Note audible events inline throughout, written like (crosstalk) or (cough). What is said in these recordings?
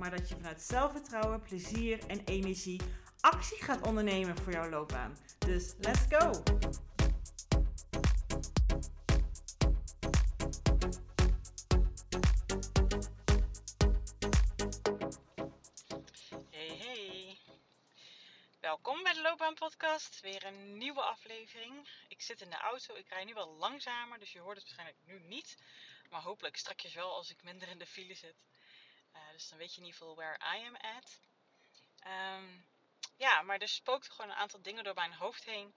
maar dat je vanuit zelfvertrouwen, plezier en energie actie gaat ondernemen voor jouw loopbaan. Dus let's go! Hey hey. Welkom bij de Loopbaan Podcast. Weer een nieuwe aflevering. Ik zit in de auto. Ik rij nu wel langzamer, dus je hoort het waarschijnlijk nu niet. Maar hopelijk straks wel als ik minder in de file zit. Dus dan weet je in ieder geval where I am at. Um, ja, maar er spookten gewoon een aantal dingen door mijn hoofd heen.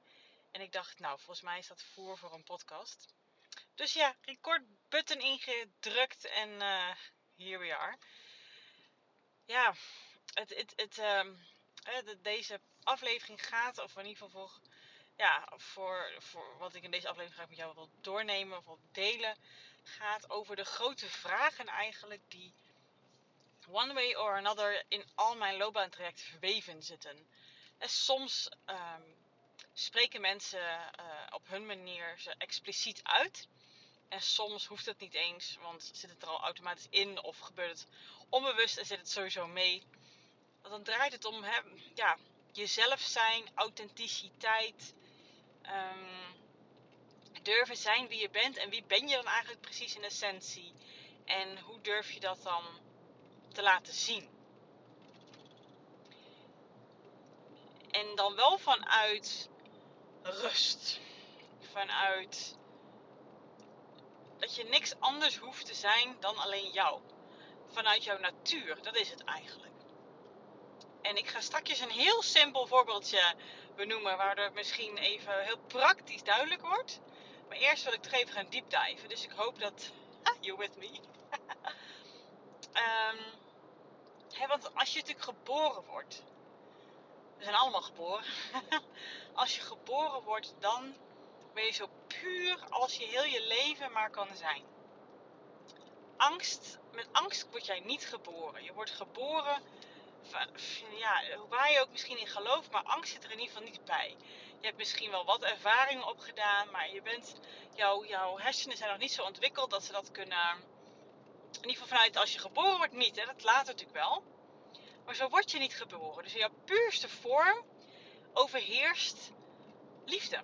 En ik dacht, nou, volgens mij is dat voor voor een podcast. Dus ja, record button ingedrukt en uh, here we are. Ja, het, het, het, um, deze aflevering gaat, of in ieder geval voor, ja, voor, voor wat ik in deze aflevering graag met jou wil doornemen of wil delen, gaat over de grote vragen eigenlijk die one way or another in al mijn loopbaantrajecten verweven zitten. En soms um, spreken mensen uh, op hun manier ze expliciet uit. En soms hoeft het niet eens, want zit het er al automatisch in of gebeurt het onbewust en zit het sowieso mee. Dan draait het om ja, jezelf zijn, authenticiteit, um, durven zijn wie je bent en wie ben je dan eigenlijk precies in essentie. En hoe durf je dat dan te laten zien? En dan wel vanuit rust. Vanuit dat je niks anders hoeft te zijn dan alleen jou. Vanuit jouw natuur, dat is het eigenlijk. En ik ga straks een heel simpel voorbeeldje benoemen, waardoor het misschien even heel praktisch duidelijk wordt. Maar eerst wil ik toch even gaan diepdiven. Dus ik hoop dat. (laughs) Ah, you're with me. um, (laughs) want als je natuurlijk geboren wordt. We zijn allemaal geboren. (laughs) als je geboren wordt, dan ben je zo puur als je heel je leven maar kan zijn. Angst, met angst word jij niet geboren. Je wordt geboren, ja, waar je ook misschien in gelooft, maar angst zit er in ieder geval niet bij. Je hebt misschien wel wat ervaringen opgedaan, maar je bent, jouw hersenen zijn nog niet zo ontwikkeld dat ze dat kunnen. In ieder geval vanuit als je geboren wordt niet, hè, dat later natuurlijk wel. Maar zo word je niet geboren. Dus in jouw puurste vorm overheerst liefde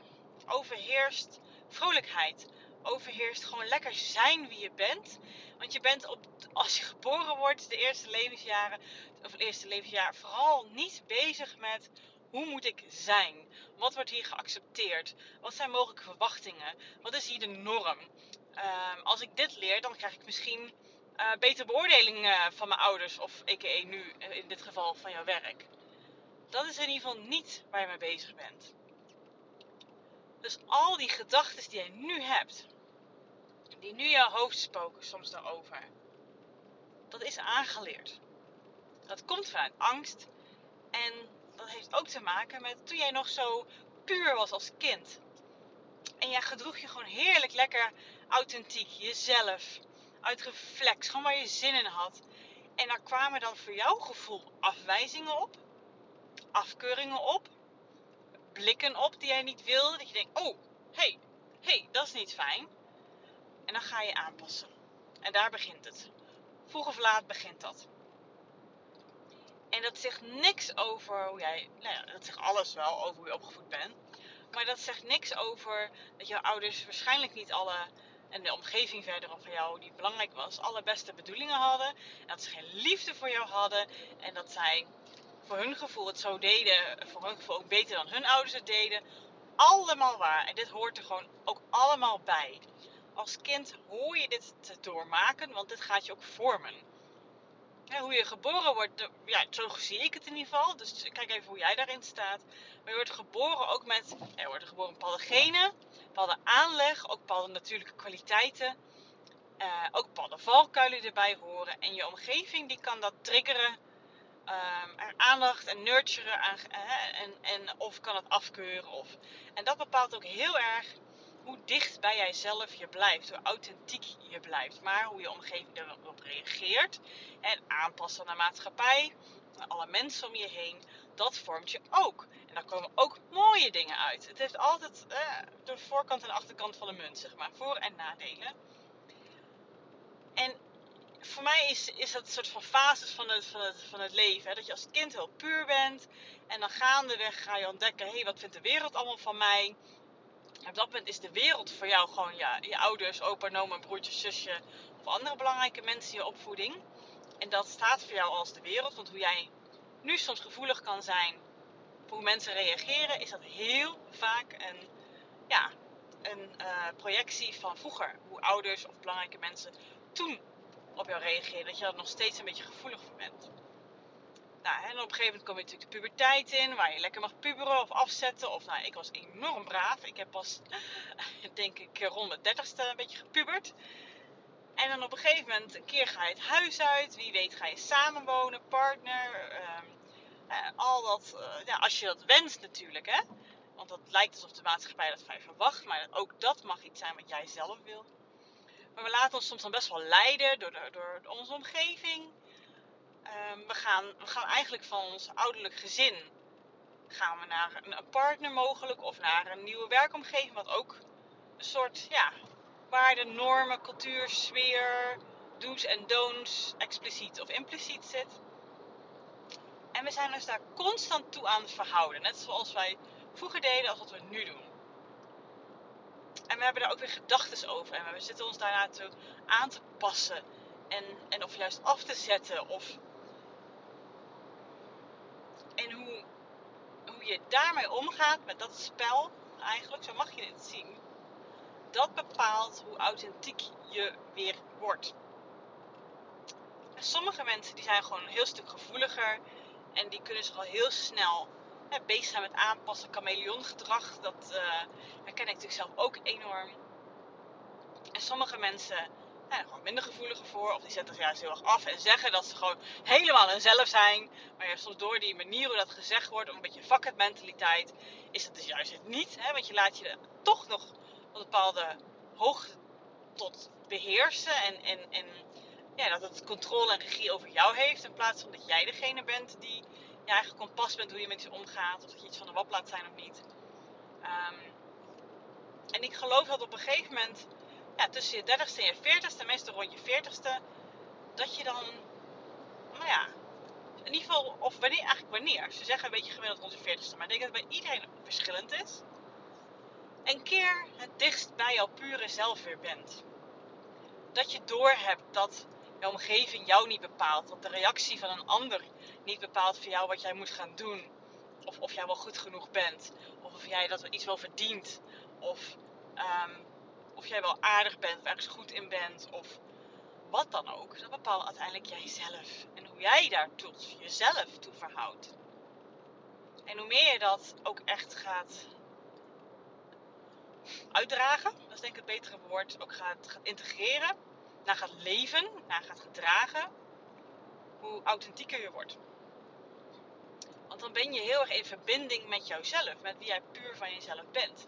overheerst vrolijkheid. Overheerst gewoon lekker zijn wie je bent. Want je bent op, als je geboren wordt, de eerste levensjaren, of het eerste levensjaar, vooral niet bezig met hoe moet ik zijn? Wat wordt hier geaccepteerd? Wat zijn mogelijke verwachtingen? Wat is hier de norm? Uh, als ik dit leer, dan krijg ik misschien uh, betere beoordeling uh, van mijn ouders, of a.k.a. nu in dit geval van jouw werk. Dat is in ieder geval niet waar je mee bezig bent. Dus al die gedachten die jij nu hebt, die nu jouw hoofd spoken soms daarover, dat is aangeleerd. Dat komt vanuit angst en dat heeft ook te maken met toen jij nog zo puur was als kind. En jij gedroeg je gewoon heerlijk lekker authentiek, jezelf, uit reflex, gewoon waar je zin in had. En daar kwamen dan voor jouw gevoel afwijzingen op, afkeuringen op, blikken op die jij niet wilde. Dat je denkt, oh, hey, hey, dat is niet fijn. En dan ga je aanpassen. En daar begint het. Vroeg of laat begint dat. En dat zegt niks over hoe jij, nou ja, dat zegt alles wel over hoe je opgevoed bent. Maar dat zegt niks over dat jouw ouders waarschijnlijk niet alle, en de omgeving verder van jou die belangrijk was, alle beste bedoelingen hadden. En dat ze geen liefde voor jou hadden. En dat zij voor hun gevoel het zo deden, voor hun gevoel ook beter dan hun ouders het deden. Allemaal waar. En dit hoort er gewoon ook allemaal bij. Als kind hoor je dit te doormaken, want dit gaat je ook vormen. hoe je geboren wordt, ja, zo zie ik het in ieder geval. Dus kijk even hoe jij daarin staat. Maar je wordt geboren ook met, je wordt geboren bepaalde genen, bepaalde aanleg, ook bepaalde natuurlijke kwaliteiten. Uh, ook bepaalde valkuilen erbij horen. En je omgeving die kan dat triggeren er aandacht en nurturen aan, en, en of kan het afkeuren. Of. En dat bepaalt ook heel erg hoe dicht bij jijzelf je blijft, hoe authentiek je blijft. Maar hoe je omgeving erop reageert en aanpassen naar de maatschappij, alle mensen om je heen, dat vormt je ook. En daar komen ook mooie dingen uit. Het heeft altijd eh, de voorkant en achterkant van de munt, zeg maar, voor- en nadelen. En voor mij is, is dat een soort van fases van het, van het, van het leven. Hè? Dat je als kind heel puur bent. En dan gaandeweg ga je ontdekken, hé, hey, wat vindt de wereld allemaal van mij? op dat moment is de wereld voor jou gewoon ja, je ouders, opa, oma, broertje, zusje of andere belangrijke mensen in je opvoeding. En dat staat voor jou als de wereld. Want hoe jij nu soms gevoelig kan zijn hoe mensen reageren, is dat heel vaak een, ja, een uh, projectie van vroeger. Hoe ouders of belangrijke mensen toen op jou reageerden. Dat je daar nog steeds een beetje gevoelig voor bent. Nou, en op een gegeven moment kom je natuurlijk de puberteit in, waar je lekker mag puberen of afzetten. Of nou, ik was enorm braaf. Ik heb pas, (laughs) denk ik, rond de dertigste een beetje gepubert. En dan op een gegeven moment, een keer ga je het huis uit. Wie weet ga je samenwonen, partner. Uh, al dat, uh, ja, als je dat wenst natuurlijk, hè. Want dat lijkt alsof de maatschappij dat van je verwacht. Maar ook dat mag iets zijn wat jij zelf wil. Maar we laten ons soms dan best wel leiden door, de, door onze omgeving. Um, we, gaan, we gaan eigenlijk van ons ouderlijk gezin gaan we naar een partner mogelijk of naar een nieuwe werkomgeving, wat ook een soort ja, waarden, normen, cultuur, sfeer, do's en don'ts expliciet of impliciet zit. En we zijn ons daar constant toe aan het verhouden, net zoals wij vroeger deden als wat we nu doen. En we hebben daar ook weer gedachten over en we zitten ons daarna toe aan te passen en, en of juist af te zetten of en hoe, hoe je daarmee omgaat met dat spel, eigenlijk, zo mag je het zien, dat bepaalt hoe authentiek je weer wordt. Sommige mensen die zijn gewoon een heel stuk gevoeliger en die kunnen zich al heel snel hè, bezig zijn met aanpassen, chameleongedrag. Dat uh, herken ik natuurlijk zelf ook enorm. En sommige mensen ja, gewoon minder gevoeliger voor. Of die zetten zich juist heel erg af en zeggen dat ze gewoon helemaal hunzelf zijn. Maar ja, soms door die manier hoe dat gezegd wordt, een beetje fuck mentaliteit, is dat dus juist het niet. Hè? Want je laat je toch nog een bepaalde hoogte tot beheersen. En, en, en ja, dat het controle en regie over jou heeft. In plaats van dat jij degene bent die je eigen kompas bent hoe je met je omgaat. Of dat je iets van de wap laat zijn of niet. Um, en ik geloof dat op een gegeven moment ja, tussen je 30ste en je 40ste, meestal rond je 40ste, dat je dan, nou ja, in ieder geval, of wanneer, eigenlijk wanneer. Ze zeggen een beetje gemiddeld rond je 40ste, maar ik denk dat het bij iedereen verschillend is. Een keer het dichtst bij jouw pure zelf weer bent. Dat je doorhebt dat je omgeving jou niet bepaalt. Dat de reactie van een ander niet bepaalt voor jou wat jij moet gaan doen. Of of jij wel goed genoeg bent. Of of jij dat iets wel verdient. Of um, of jij wel aardig bent, of ergens goed in bent, of wat dan ook. Dat bepaalt uiteindelijk jijzelf. En hoe jij daar tot jezelf toe verhoudt. En hoe meer je dat ook echt gaat uitdragen, dat is denk ik het betere woord, ook gaat integreren, naar gaat leven, naar gaat gedragen, hoe authentieker je wordt. Want dan ben je heel erg in verbinding met jouzelf, met wie jij puur van jezelf bent.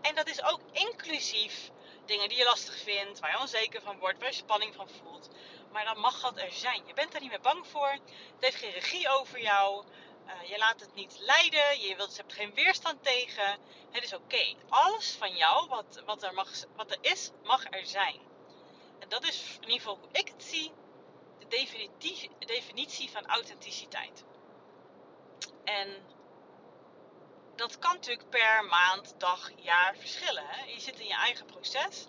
En dat is ook inclusief dingen die je lastig vindt, waar je onzeker van wordt, waar je spanning van voelt. Maar dan mag dat er zijn. Je bent er niet meer bang voor. Het heeft geen regie over jou. Uh, je laat het niet leiden. Je, wilt, hebt geen weerstand tegen. Het is oké. Alles van jou, wat, wat, er mag, wat er is, mag er zijn. En dat is in ieder geval hoe ik het zie, de definitie van authenticiteit. En dat kan natuurlijk per maand, dag, jaar verschillen. Hè? Je zit in je eigen proces.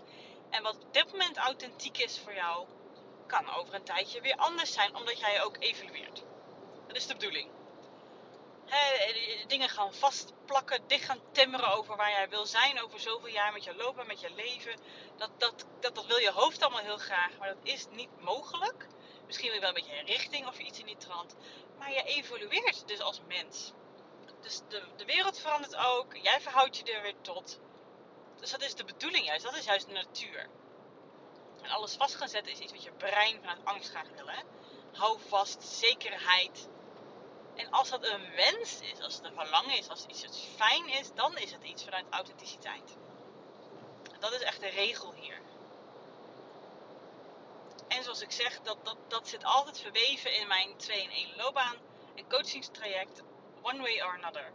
En wat op dit moment authentiek is voor jou, kan over een tijdje weer anders zijn, omdat jij ook evolueert. Dat is de bedoeling. Dingen gaan vastplakken, dicht gaan timmeren over waar jij wil zijn over zoveel jaar met je lopen, met je leven. Dat, dat, dat, dat wil je hoofd allemaal heel graag, maar dat is niet mogelijk. Misschien wil je wel een beetje een richting of iets in die trant. Maar je evolueert dus als mens. Dus de, de wereld verandert ook. Jij verhoudt je er weer tot. Dus dat is de bedoeling juist. Dat is juist de natuur. En alles vast gaan zetten is iets wat je brein vanuit angst graag wil. Hè? Hou vast, zekerheid. En als dat een wens is, als het een verlangen is, als iets iets fijn is, dan is het iets vanuit authenticiteit. Dat is echt de regel hier. En zoals ik zeg, dat, dat, dat zit altijd verweven in mijn 2-in-1 loopbaan en coachingstraject, one way or another.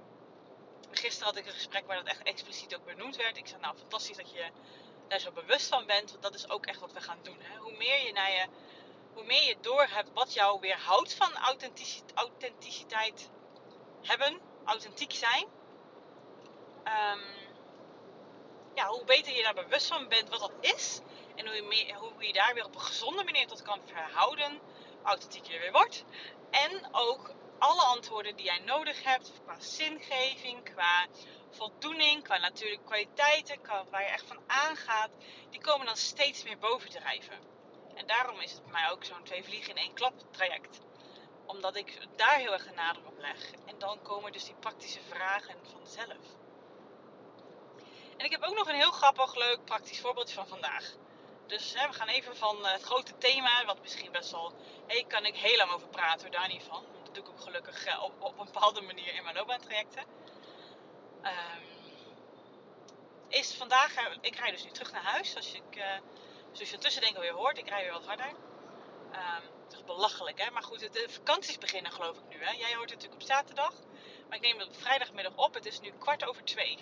Gisteren had ik een gesprek waar dat echt expliciet ook benoemd werd. Ik zei, nou fantastisch dat je daar zo bewust van bent, want dat is ook echt wat we gaan doen. Hè? Hoe meer je naar je, hoe meer je doorhebt wat jou weerhoudt van authenticiteit hebben, authentiek zijn. Um, ja, hoe beter je daar bewust van bent wat dat is. En hoe je, hoe je daar weer op een gezonde manier tot kan verhouden. Authentiek je weer wordt. En ook alle antwoorden die jij nodig hebt qua zingeving, qua voldoening, qua natuurlijke kwaliteiten, qua waar je echt van aangaat, die komen dan steeds meer bovendrijven. En daarom is het bij mij ook zo'n twee vliegen in één klap traject. Omdat ik daar heel erg een nadruk op leg. En dan komen dus die praktische vragen vanzelf. En ik heb ook nog een heel grappig, leuk, praktisch voorbeeldje van vandaag. Dus we gaan even van het grote thema, wat misschien best wel, hey, kan ik heel lang over praten, daar niet van dat doe ik ook gelukkig eh, op, op een bepaalde manier in mijn loopbaantrajecten. Um, is vandaag, eh, ik rijd dus nu terug naar huis. Als ik, zoals je intussen denk alweer hoort, ik rij weer wat harder. Um, het is belachelijk, hè? Maar goed, de vakanties beginnen geloof ik nu, hè? Jij hoort het natuurlijk op zaterdag. Maar ik neem het op vrijdagmiddag op. Het is nu kwart over twee.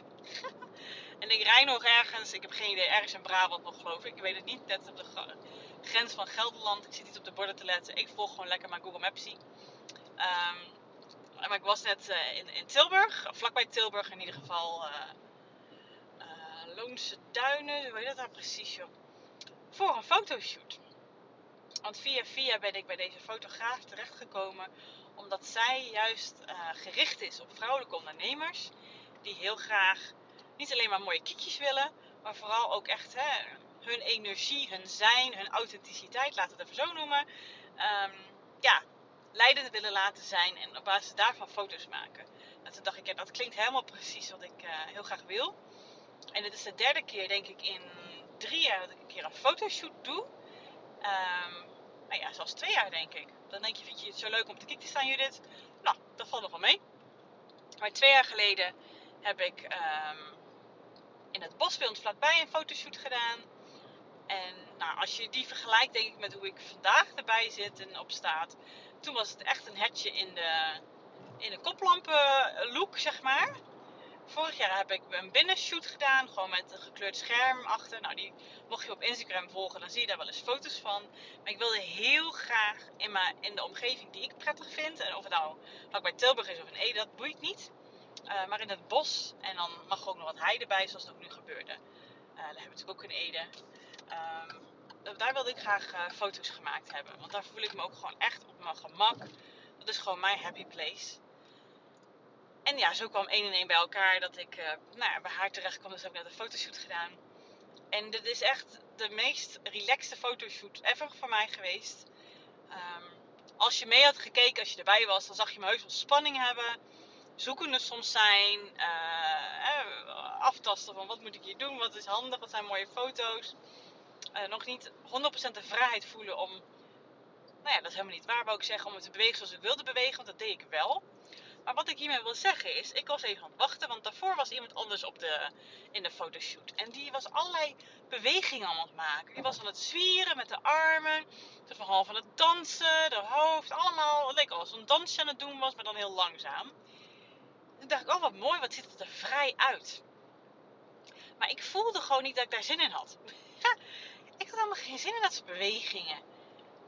(laughs) en ik rij nog ergens, ik heb geen idee, ergens in Brabant nog geloof ik. Ik weet het niet, net op de grens van Gelderland. Ik zit niet op de borden te letten. Ik volg gewoon lekker mijn Google Mapsie. Um, maar ik was net uh, in, in, Tilburg, vlakbij Tilburg in ieder geval. Uh, uh, Loonse Duinen, hoe heet dat nou precies joh? Voor een fotoshoot. Want via via ben ik bij deze fotograaf terechtgekomen. Omdat zij juist gericht is op vrouwelijke ondernemers. Die heel graag niet alleen maar mooie kiekjes willen. Maar vooral ook echt hè, hun energie, hun zijn, hun authenticiteit, laten we het even zo noemen. Um, ja, leidend willen laten zijn en op basis daarvan foto's maken. En toen dacht ik, ja, dat klinkt helemaal precies wat ik uh, heel graag wil. En het is de derde keer, denk ik, in drie jaar dat ik een keer een fotoshoot doe. Um, ja, zelfs twee jaar, denk ik. Dan denk je, vind je het zo leuk om te kijken te staan, Judith? Nou, dat valt nog wel mee. Maar twee jaar geleden heb ik um, in het bosbeeld vlakbij een fotoshoot gedaan. En nou, als je die vergelijkt, denk ik, met hoe ik vandaag erbij zit en op staat, toen was het echt een hetje in de, in de koplampen look, zeg maar. Vorig jaar heb ik een binnenshoot gedaan, gewoon met een gekleurd scherm achter. Nou, die mocht je op Instagram volgen, dan zie je daar wel eens foto's van. Maar ik wilde heel graag in, in de omgeving die ik prettig vind. En of het nou bij Tilburg is of in Ede, dat boeit niet. Uh, maar in het bos. En dan mag ook nog wat heide bij, zoals het ook nu gebeurde. Uh, daar hebben we natuurlijk ook in Ede. Um, daar wilde ik graag uh, foto's gemaakt hebben. Want daar voel ik me ook gewoon echt op mijn gemak. Dat is gewoon mijn happy place. En ja, zo kwam één en één bij elkaar dat ik uh, nou ja, bij haar terecht kwam. Dus heb ik net een fotoshoot gedaan. En dit is echt de meest relaxte fotoshoot ever voor mij geweest. Um, als je mee had gekeken, als je erbij was, dan zag je me heus spanning hebben. Zoekende soms zijn. Uh, aftasten van wat moet ik hier doen, wat is handig, wat zijn mooie foto's nog niet 100% de vrijheid voelen om, nou ja, dat is helemaal niet waar, wou ik zeggen, om het te bewegen zoals ik wilde bewegen, want dat deed ik wel. Maar wat ik hiermee wil zeggen is, ik was even aan het wachten, want daarvoor was iemand anders op de, in de fotoshoot. En die was allerlei bewegingen aan het maken. Die was aan het zwieren met de armen, de het dansen, de hoofd, allemaal. Het leek alsof een dansje aan het doen was, maar dan heel langzaam. Toen dacht ik, oh wat mooi, wat ziet het er vrij uit. Maar ik voelde gewoon niet dat ik daar zin in had. (laughs) ik had helemaal geen zin in dat soort bewegingen.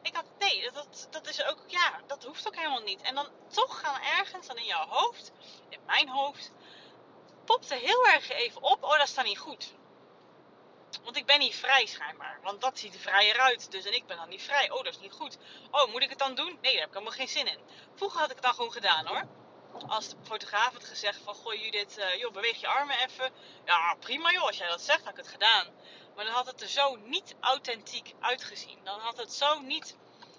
Ik had, nee, dat, dat is ook, ja, dat hoeft ook helemaal niet. En dan toch gaan ergens dan in jouw hoofd, in mijn hoofd, popt er heel erg even op, oh, dat dan niet goed. Want ik ben niet vrij schijnbaar. Want dat ziet er vrijer uit. Dus en ik ben dan niet vrij. Oh, dat is niet goed. Oh, moet ik het dan doen? Nee, daar heb ik helemaal geen zin in. Vroeger had ik het dan gewoon gedaan hoor. Als de fotograaf had gezegd van... Goh Judith, uh, joh, beweeg je armen even. Ja, prima joh. Als jij dat zegt, had ik het gedaan. Maar dan had het er zo niet authentiek uitgezien. Dan had het zo niet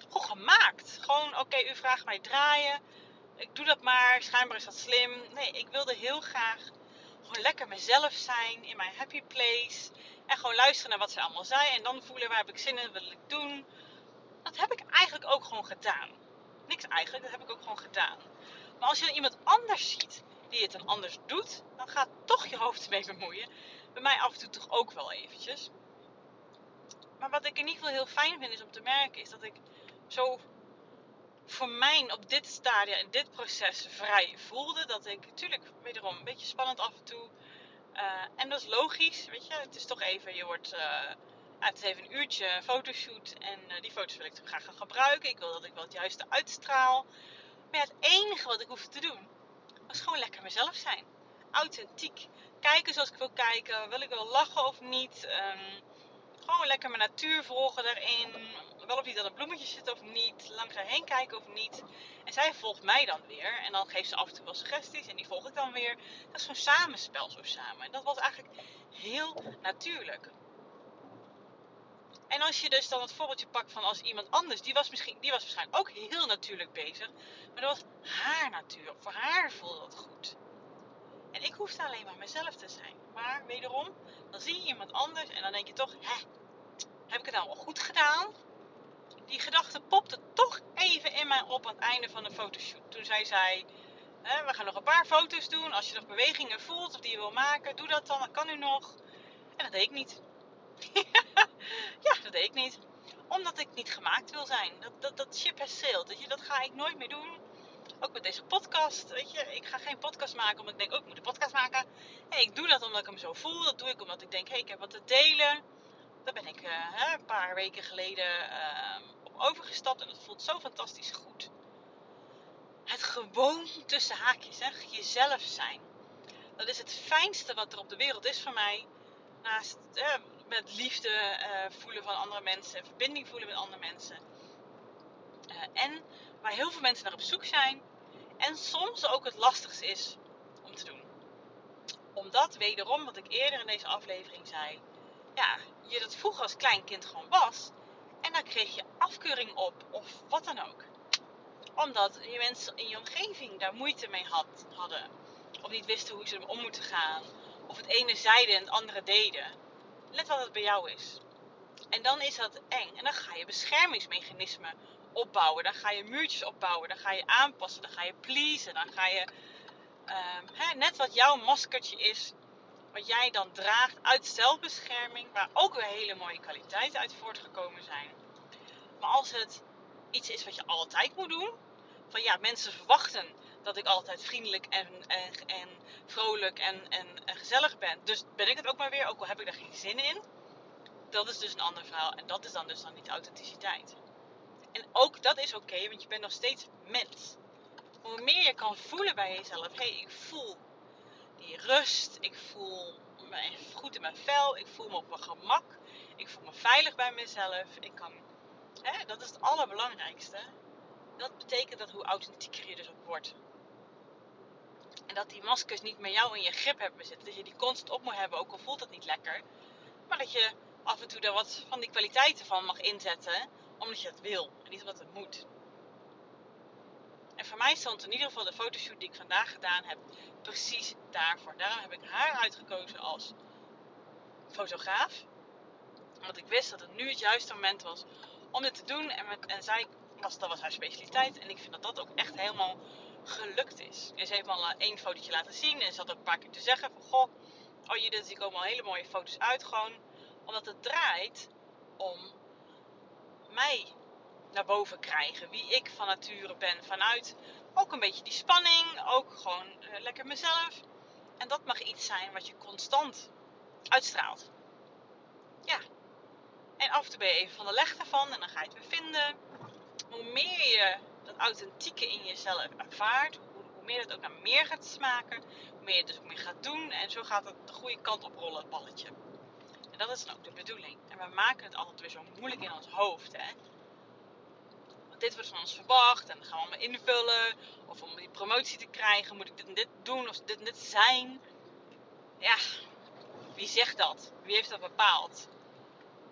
goed gemaakt. Gewoon, oké, u vraagt mij draaien. Ik doe dat maar. Schijnbaar is dat slim. Nee, ik wilde heel graag gewoon lekker mezelf zijn. In mijn happy place. En gewoon luisteren naar wat ze allemaal zei. En dan voelen waar heb ik zin in, wat wil ik doen. Dat heb ik eigenlijk ook gewoon gedaan. Niks eigenlijk, dat heb ik ook gewoon gedaan. Maar als je dan iemand anders ziet die het dan anders doet, dan gaat toch je hoofd ermee bemoeien. Bij mij af en toe toch ook wel eventjes. Maar wat ik in ieder geval heel fijn vind is om te merken, is dat ik zo voor mij op dit stadium, in dit proces vrij voelde. Dat ik natuurlijk wederom een beetje spannend af en toe. Uh, en dat is logisch, weet je. Het is toch even, je wordt... Uh, het is even een uurtje fotoshoot en uh, die foto's wil ik graag gaan gebruiken. Ik wil dat ik wel het juiste uitstraal. Maar het enige wat ik hoef te doen, was gewoon lekker mezelf zijn. Authentiek. Kijken zoals ik wil kijken. Wil ik wel lachen of niet? Um, gewoon lekker mijn natuur volgen daarin. Wel of niet dat een bloemetje zit of niet. Langs haar heen kijken of niet. En zij volgt mij dan weer. En dan geeft ze af en toe wel suggesties. En die volg ik dan weer. Dat is zo'n samenspel zo samen. En dat was eigenlijk heel natuurlijk. En als je dus dan het voorbeeldje pakt van als iemand anders, die was, misschien, die was waarschijnlijk ook heel natuurlijk bezig. Maar dat was haar natuur. Voor haar voelde dat goed. En ik hoefde alleen maar mezelf te zijn. Maar wederom, dan zie je iemand anders en dan denk je toch, hè, heb ik het nou wel goed gedaan? Die gedachte popte toch even in mij op aan het einde van de fotoshoot. Toen zij zei, hè, we gaan nog een paar foto's doen. Als je nog bewegingen voelt of die je wil maken, doe dat dan. Dat kan u nog. En dat deed ik niet. (laughs) ja, dat deed ik niet. Omdat ik niet gemaakt wil zijn. Dat, dat, dat ship has sailed. Dat ga ik nooit meer doen. Ook met deze podcast. Weet je, ik ga geen podcast maken omdat ik denk, oh, ik moet een podcast maken. Hey, ik doe dat omdat ik hem zo voel. Dat doe ik omdat ik denk, hé, ik heb wat te delen. Daar ben ik uh, een paar weken geleden uh, op overgestapt. En dat voelt zo fantastisch goed. Het gewoon tussen haakjes, hè, jezelf zijn. Dat is het fijnste wat er op de wereld is voor mij. Naast uh, met liefde eh, voelen van andere mensen, verbinding voelen met andere mensen. en waar heel veel mensen naar op zoek zijn. En soms ook het lastigste is om te doen. Omdat, wederom, wat ik eerder in deze aflevering zei, ja, je dat vroeger als klein kind gewoon was. En daar kreeg je afkeuring op, of wat dan ook. Omdat je mensen in je omgeving daar moeite mee had, hadden. Of niet wisten hoe ze ermee om moeten gaan. Of het ene zeiden en het andere deden. Let wat het bij jou is. En dan is dat eng. En dan ga je beschermingsmechanismen opbouwen. Dan ga je muurtjes opbouwen. Dan ga je aanpassen. Dan ga je pleasen. Dan ga je um, net wat jouw maskertje is. Wat jij dan draagt uit zelfbescherming. Waar ook weer hele mooie kwaliteiten uit voortgekomen zijn. Maar als het iets is wat je altijd moet doen. Van ja, mensen verwachten dat ik altijd vriendelijk en, en, en vrolijk en, en, en, gezellig ben. Dus ben ik het ook maar weer, ook al heb ik daar geen zin in. Dat is dus een ander verhaal. En dat is dan dus dan niet authenticiteit. En ook dat is oké, want je bent nog steeds mens. Hoe meer je kan voelen bij jezelf, hé, hey, ik voel die rust, ik voel me goed in mijn vel, ik voel me op mijn gemak, ik voel me veilig bij mezelf, ik kan, dat is het allerbelangrijkste. Dat betekent dat hoe authentieker je dus ook wordt. En dat die maskers niet meer jou in je grip hebben zitten. Dat je die constant op moet hebben, ook al voelt dat niet lekker. Maar dat je af en toe er wat van die kwaliteiten van mag inzetten omdat je het wil en niet omdat het moet. En voor mij stond in ieder geval de fotoshoot die ik vandaag gedaan heb precies daarvoor. Daarom heb ik haar uitgekozen als fotograaf. Omdat ik wist dat het nu het juiste moment was om dit te doen. En, en zij was, dat was haar specialiteit. En ik vind dat dat ook echt helemaal gelukt is. En ze heeft al één fotootje laten zien. En ze had ook een paar keer te zeggen van... Goh, oh Judith, er komen al hele mooie foto's uit. Gewoon omdat het draait om mij naar boven krijgen. Wie ik van nature ben. Vanuit ook een beetje die spanning. Ook gewoon uh, lekker mezelf. En dat mag iets zijn wat je constant uitstraalt. Ja. En af en toe ben je even van de leg daarvan. En dan ga je het weer vinden. Hoe meer je dat authentieke in jezelf ervaart. Hoe, hoe meer het ook naar meer gaat smaken. Hoe meer je dus ook meer gaat doen. En zo gaat het de goede kant op rollen, het balletje. Dat is dan ook de bedoeling. En we maken het altijd weer zo moeilijk in ons hoofd. Hè? dit wordt van ons verwacht en dan gaan we allemaal invullen. Of om die promotie te krijgen, moet ik dit en dit doen of dit en dit zijn. Ja, wie zegt dat? Wie heeft dat bepaald?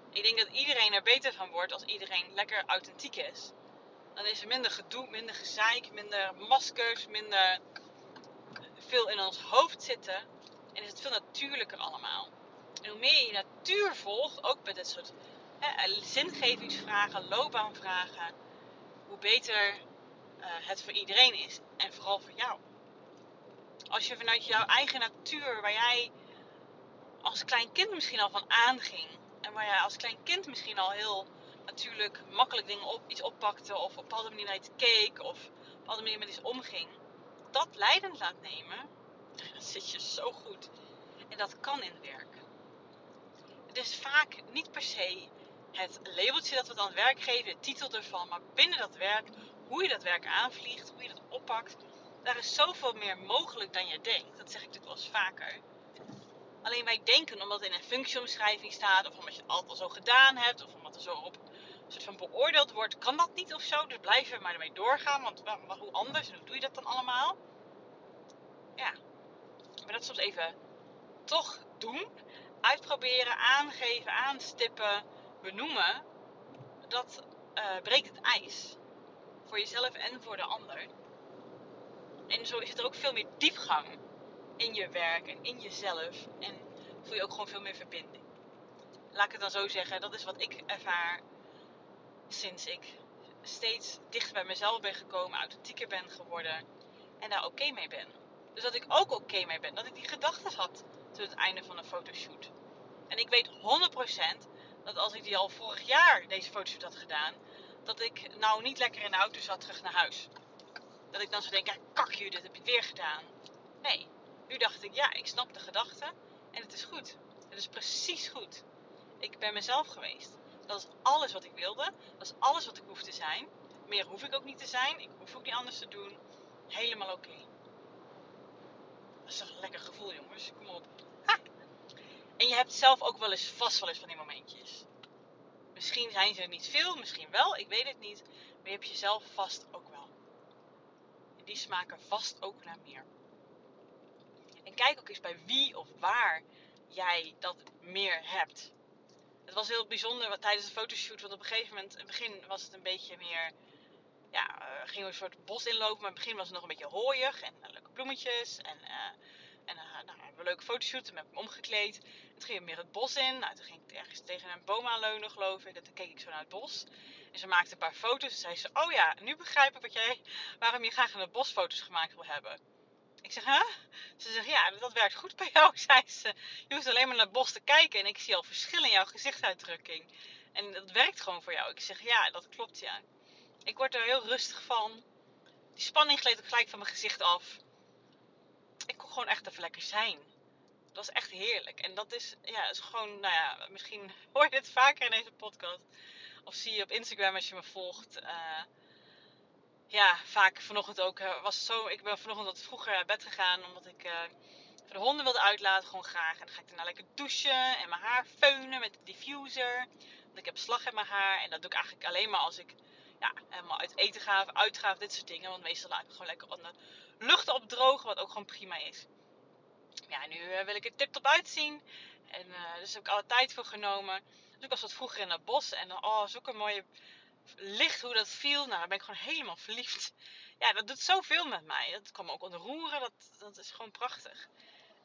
Ik denk dat iedereen er beter van wordt als iedereen lekker authentiek is. Dan is er minder gedoe, minder gezeik, minder maskers, minder veel in ons hoofd zitten. En is het veel natuurlijker allemaal. En hoe meer je natuur volgt, ook met dit soort hè, zingevingsvragen, loopbaanvragen, hoe beter uh, het voor iedereen is. En vooral voor jou. Als je vanuit jouw eigen natuur, waar jij als klein kind misschien al van aanging. En waar jij als klein kind misschien al heel natuurlijk makkelijk dingen op, iets oppakte. Of op een bepaalde manier naar iets keek. Of op een bepaalde manier met iets omging. Dat leidend laat nemen. (laughs) Dan zit je zo goed. En dat kan in werk. Is vaak niet per se het labeltje dat we dan werk geven, de titel ervan. Maar binnen dat werk, hoe je dat werk aanvliegt, hoe je dat oppakt. Daar is zoveel meer mogelijk dan je denkt. Dat zeg ik natuurlijk wel eens vaker. Alleen wij denken omdat het in een functieomschrijving staat, of omdat je het altijd al zo gedaan hebt, of omdat er zo op een soort van beoordeeld wordt, kan dat niet of zo. Dus blijven we maar ermee doorgaan, want hoe anders en hoe doe je dat dan allemaal? Ja, maar dat soms even toch doen, uitproberen, aangeven, aanstippen, benoemen, dat uh, breekt het ijs. Voor jezelf en voor de ander. En zo het er ook veel meer diepgang in je werk en in jezelf. En voel je ook gewoon veel meer verbinding. Laat ik het dan zo zeggen, dat is wat ik ervaar sinds ik steeds dichter bij mezelf ben gekomen, authentieker ben geworden en daar oké mee ben. Dus dat ik ook oké mee ben, dat ik die gedachten had tot het einde van een fotoshoot. En ik weet 100% dat als ik die al vorig jaar deze fotoshoot had gedaan, dat ik nou niet lekker in de auto zat terug naar huis. Dat ik dan zou denken, kak je, dit heb je weer gedaan. Nee, nu dacht ik, ja, ik snap de gedachte en het is goed. Het is precies goed. Ik ben mezelf geweest. Dat is alles wat ik wilde. Dat is alles wat ik hoef te zijn. Meer hoef ik ook niet te zijn. Ik hoef ook niet anders te doen. Helemaal oké. Dat is toch een lekker gevoel, jongens. Kom op. (laughs) En je hebt zelf ook wel eens vast eens van die momentjes. Misschien zijn ze er niet veel, misschien wel, ik weet het niet. Maar je hebt jezelf vast ook wel. Die smaken vast ook naar meer. En kijk ook eens bij wie of waar jij dat meer hebt. Het was heel bijzonder tijdens de fotoshoot, want op een gegeven moment, in het begin was het een beetje meer, ja, uh, gingen we een soort bos inlopen, maar in het begin was het nog een beetje hooiig en uh, leuke bloemetjes en, uh, en nou, een leuke fotoshoot en heb ik omgekleed. toen ging meer het bos in, nou, toen ging ik ergens tegen een boom aanleunen geloof ik, en toen keek ik zo naar het bos. En ze maakte een paar foto's en zei ze, oh ja, nu begrijp ik wat jij, waarom je graag in het bos foto's gemaakt wil hebben. Ik zeg, hè? Ze zegt, ja, dat werkt goed bij jou, (laughs) zei ze. Je hoeft alleen maar naar het bos te kijken en ik zie al verschil in jouw gezichtsuitdrukking. En dat werkt gewoon voor jou. Ik zeg, ja, dat klopt, ja. Ik word er heel rustig van. Die spanning gleed ook gelijk van mijn gezicht af. Ik kon gewoon echt even lekker zijn. Dat was echt heerlijk. En dat is, ja, is gewoon, nou ja, misschien (laughs) hoor je dit vaker in deze podcast. Of zie je op Instagram als je me volgt. Uh, ja, vaak vanochtend ook uh, was het zo. Ik ben vanochtend wat vroeger naar bed gegaan omdat ik uh, voor de honden wilde uitlaten, gewoon graag. En dan ga ik daarna lekker douchen en mijn haar feunen met de diffuser. Want ik heb slag in mijn haar en dat doe ik eigenlijk alleen maar als ik ja, helemaal uit eten ga of uitga of dit soort dingen. Want meestal laat ik gewoon lekker onder lucht opdrogen, wat ook gewoon prima is. Ja, nu uh, wil ik er tip top uitzien. En dus heb ik alle tijd voor genomen. Dus ik was wat vroeger in het bos en oh, zulke mooie licht hoe dat viel. Nou, dan ben ik gewoon helemaal verliefd. Ja, dat doet zoveel met mij. Dat kwam ook ontroeren. Dat, dat is gewoon prachtig.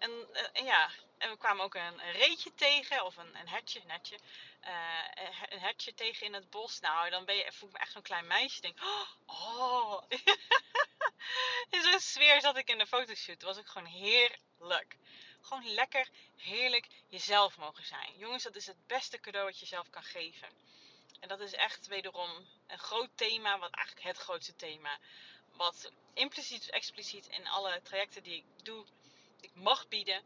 En, uh, en ja, en we kwamen ook een, een reetje tegen. Of een, een hertje, netje. Uh, een hertje tegen in het bos. Nou, dan ben je, voel ik me echt zo'n klein meisje. Denk, oh. (laughs) in zo'n sfeer zat ik in de fotoshoot. Was ook gewoon heerlijk. Gewoon lekker, heerlijk jezelf mogen zijn. Jongens, dat is het beste cadeau wat je jezelf kan geven. En dat is echt wederom een groot thema, wat eigenlijk het grootste thema. Wat impliciet of expliciet in alle trajecten die ik doe, ik mag bieden,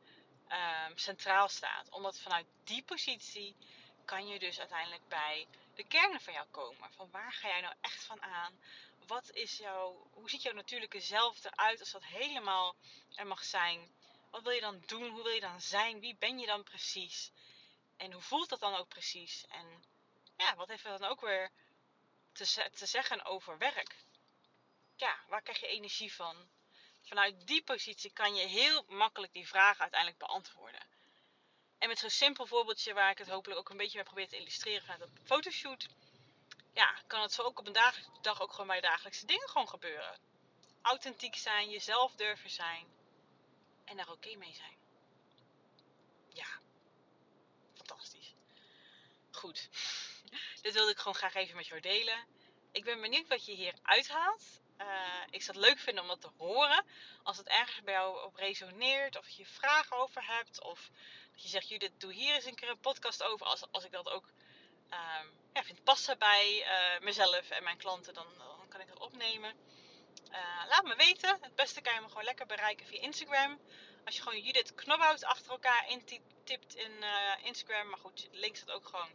um, centraal staat. Omdat vanuit die positie kan je dus uiteindelijk bij de kernen van jou komen. Van waar ga jij nou echt van aan? Wat is jouw, hoe ziet jouw natuurlijke zelf eruit als dat helemaal er mag zijn? Wat wil je dan doen? Hoe wil je dan zijn? Wie ben je dan precies? En hoe voelt dat dan ook precies? En ja, wat heeft dat dan ook weer te, te zeggen over werk? Ja, waar krijg je energie van? Vanuit die positie kan je heel makkelijk die vragen uiteindelijk beantwoorden. En met zo'n simpel voorbeeldje waar ik het hopelijk ook een beetje mee probeer te illustreren vanuit een fotoshoot. Ja, kan het zo ook op een dag ook gewoon bij dagelijkse dingen gewoon gebeuren. Authentiek zijn, jezelf durven zijn. En daar oké mee zijn. Ja, fantastisch. Goed (laughs) dit wilde ik gewoon graag even met jou delen. ik ben benieuwd wat je hier uithaalt. Uh, ik zou het leuk vinden om dat te horen. Als het ergens bij jou op resoneert, of je vragen over hebt, of dat je zegt, Judith, doe hier eens een keer een podcast over. Als, als ik dat ook um, ja, vind passen bij uh, mezelf en mijn klanten, dan, dan kan ik dat opnemen. Uh, laat me weten. Het beste kan je me gewoon lekker bereiken via Instagram. Als je gewoon Judith Knobhout achter elkaar intipt in Instagram. Maar goed, de link staat ook gewoon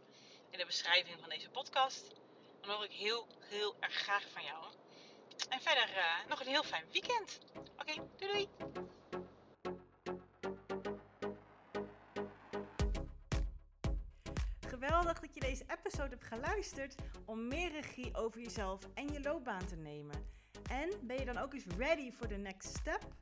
in de beschrijving van deze podcast. Dan hoor ik heel, heel erg graag van jou. En verder uh, nog een heel fijn weekend. Oké, doei doei. Geweldig dat je deze episode hebt geluisterd om meer regie over jezelf en je loopbaan te nemen. En ben je dan ook eens ready for the next step?